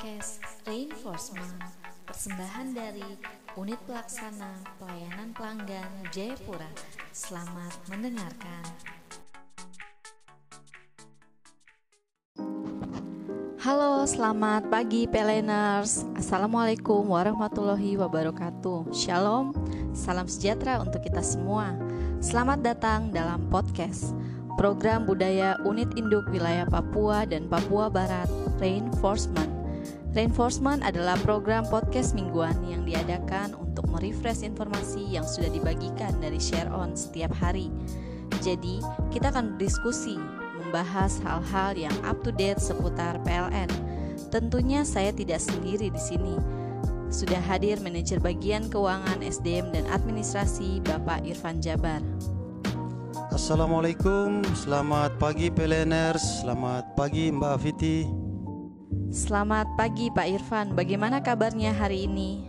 podcast Reinforcement persembahan dari Unit Pelaksana Pelayanan Pelanggan Jayapura. Selamat mendengarkan. Halo, selamat pagi Peleners. Assalamualaikum warahmatullahi wabarakatuh. Shalom, salam sejahtera untuk kita semua. Selamat datang dalam podcast program budaya Unit Induk Wilayah Papua dan Papua Barat Reinforcement. Reinforcement adalah program podcast mingguan yang diadakan untuk merefresh informasi yang sudah dibagikan dari share on setiap hari. Jadi, kita akan berdiskusi, membahas hal-hal yang up to date seputar PLN. Tentunya saya tidak sendiri di sini. Sudah hadir manajer bagian keuangan SDM dan administrasi Bapak Irfan Jabar. Assalamualaikum, selamat pagi PLNers, selamat pagi Mbak Fiti. Selamat pagi Pak Irfan, bagaimana kabarnya hari ini?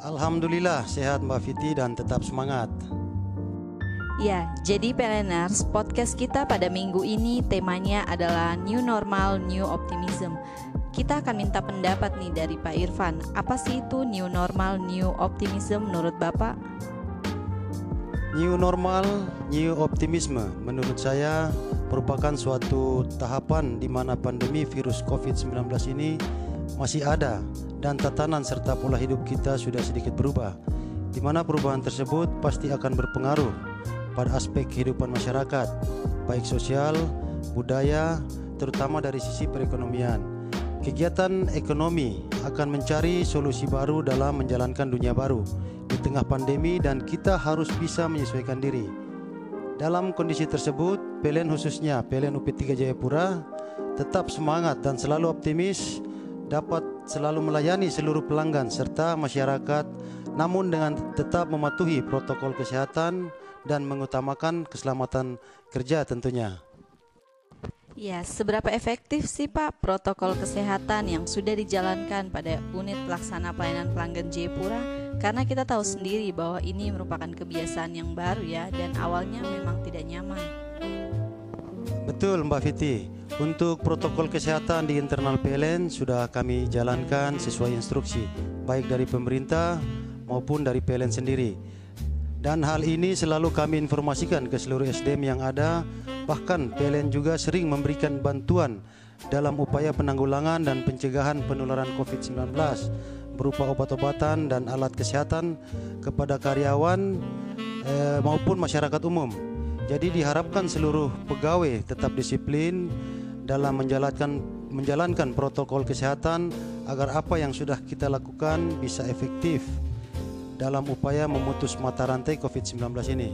Alhamdulillah sehat Mbak Fiti dan tetap semangat. Ya, jadi PLNers, podcast kita pada minggu ini temanya adalah New Normal, New Optimism. Kita akan minta pendapat nih dari Pak Irfan, apa sih itu New Normal, New Optimism menurut Bapak? New normal, new optimisme menurut saya merupakan suatu tahapan di mana pandemi virus COVID-19 ini masih ada dan tatanan serta pola hidup kita sudah sedikit berubah. Di mana perubahan tersebut pasti akan berpengaruh pada aspek kehidupan masyarakat, baik sosial, budaya, terutama dari sisi perekonomian. Kegiatan ekonomi akan mencari solusi baru dalam menjalankan dunia baru di tengah pandemi dan kita harus bisa menyesuaikan diri. Dalam kondisi tersebut, PLN khususnya PLN UP3 Jayapura tetap semangat dan selalu optimis dapat selalu melayani seluruh pelanggan serta masyarakat namun dengan tetap mematuhi protokol kesehatan dan mengutamakan keselamatan kerja tentunya. Ya, seberapa efektif sih Pak protokol kesehatan yang sudah dijalankan pada unit pelaksana pelayanan pelanggan Jayapura? Karena kita tahu sendiri bahwa ini merupakan kebiasaan yang baru ya dan awalnya memang tidak nyaman. Betul Mbak Fiti, untuk protokol kesehatan di internal PLN sudah kami jalankan sesuai instruksi baik dari pemerintah maupun dari PLN sendiri. Dan hal ini selalu kami informasikan ke seluruh SDM yang ada Bahkan PLN juga sering memberikan bantuan dalam upaya penanggulangan dan pencegahan penularan COVID-19 berupa obat-obatan dan alat kesehatan kepada karyawan eh, maupun masyarakat umum. Jadi diharapkan seluruh pegawai tetap disiplin dalam menjalankan menjalankan protokol kesehatan agar apa yang sudah kita lakukan bisa efektif dalam upaya memutus mata rantai COVID-19 ini.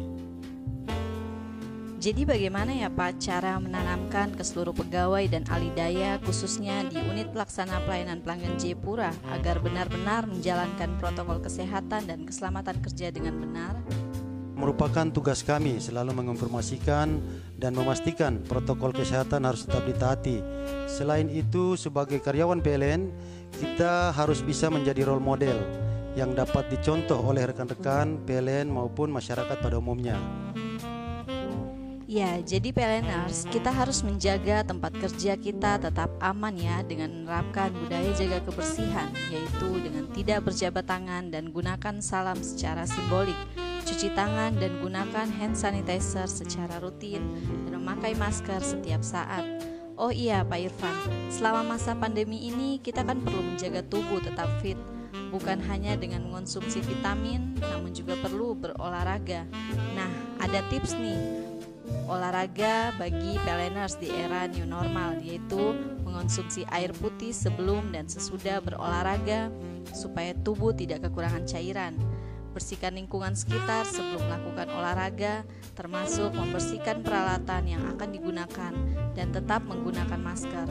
Jadi bagaimana ya Pak cara menanamkan ke seluruh pegawai dan ahli daya khususnya di unit pelaksana pelayanan pelanggan Jepura agar benar-benar menjalankan protokol kesehatan dan keselamatan kerja dengan benar? Merupakan tugas kami selalu menginformasikan dan memastikan protokol kesehatan harus tetap ditaati. Selain itu sebagai karyawan PLN kita harus bisa menjadi role model yang dapat dicontoh oleh rekan-rekan PLN maupun masyarakat pada umumnya. Ya, jadi PLNers, kita harus menjaga tempat kerja kita tetap aman ya dengan menerapkan budaya jaga kebersihan, yaitu dengan tidak berjabat tangan dan gunakan salam secara simbolik, cuci tangan dan gunakan hand sanitizer secara rutin, dan memakai masker setiap saat. Oh iya Pak Irfan, selama masa pandemi ini kita kan perlu menjaga tubuh tetap fit, bukan hanya dengan mengonsumsi vitamin, namun juga perlu berolahraga. Nah, ada tips nih olahraga bagi peleners di era new normal yaitu mengonsumsi air putih sebelum dan sesudah berolahraga supaya tubuh tidak kekurangan cairan bersihkan lingkungan sekitar sebelum melakukan olahraga termasuk membersihkan peralatan yang akan digunakan dan tetap menggunakan masker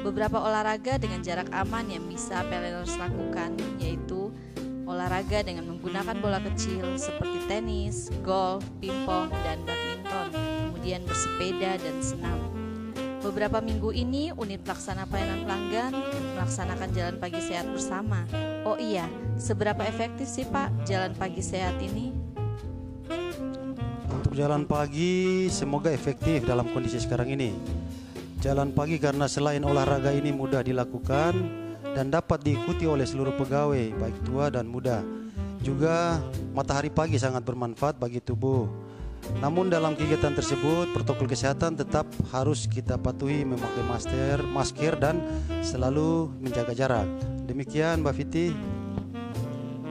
beberapa olahraga dengan jarak aman yang bisa peleners lakukan yaitu olahraga dengan menggunakan bola kecil seperti tenis, golf, pingpong, dan badminton kemudian bersepeda dan senam. Beberapa minggu ini, unit pelaksana pelayanan pelanggan melaksanakan jalan pagi sehat bersama. Oh iya, seberapa efektif sih Pak jalan pagi sehat ini? Untuk jalan pagi, semoga efektif dalam kondisi sekarang ini. Jalan pagi karena selain olahraga ini mudah dilakukan dan dapat diikuti oleh seluruh pegawai, baik tua dan muda. Juga matahari pagi sangat bermanfaat bagi tubuh. Namun dalam kegiatan tersebut protokol kesehatan tetap harus kita patuhi memakai masker, masker dan selalu menjaga jarak. Demikian Mbak Fiti.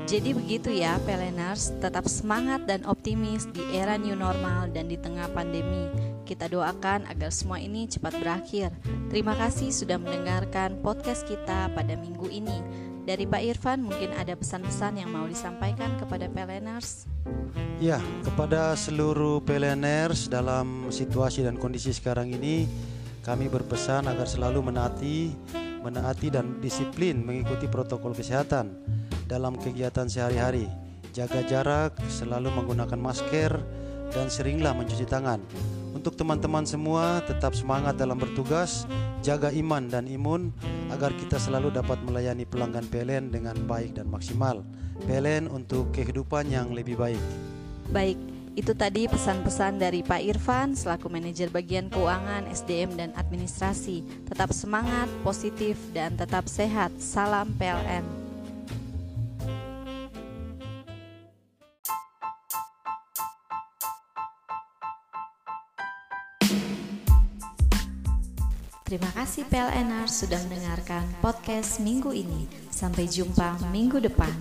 Jadi begitu ya, Peleners, tetap semangat dan optimis di era new normal dan di tengah pandemi. Kita doakan agar semua ini cepat berakhir. Terima kasih sudah mendengarkan podcast kita pada minggu ini. Dari Pak Irfan mungkin ada pesan-pesan yang mau disampaikan kepada Peleners. Ya, kepada seluruh Peleners dalam situasi dan kondisi sekarang ini, kami berpesan agar selalu menaati, menaati dan disiplin mengikuti protokol kesehatan dalam kegiatan sehari-hari. Jaga jarak, selalu menggunakan masker, dan seringlah mencuci tangan. Untuk teman-teman semua, tetap semangat dalam bertugas, jaga iman dan imun agar kita selalu dapat melayani pelanggan PLN dengan baik dan maksimal. PLN untuk kehidupan yang lebih baik. Baik, itu tadi pesan-pesan dari Pak Irfan selaku manajer bagian keuangan, SDM dan administrasi. Tetap semangat, positif dan tetap sehat. Salam PLN. Terima kasih PLNR sudah mendengarkan podcast minggu ini. Sampai jumpa minggu depan.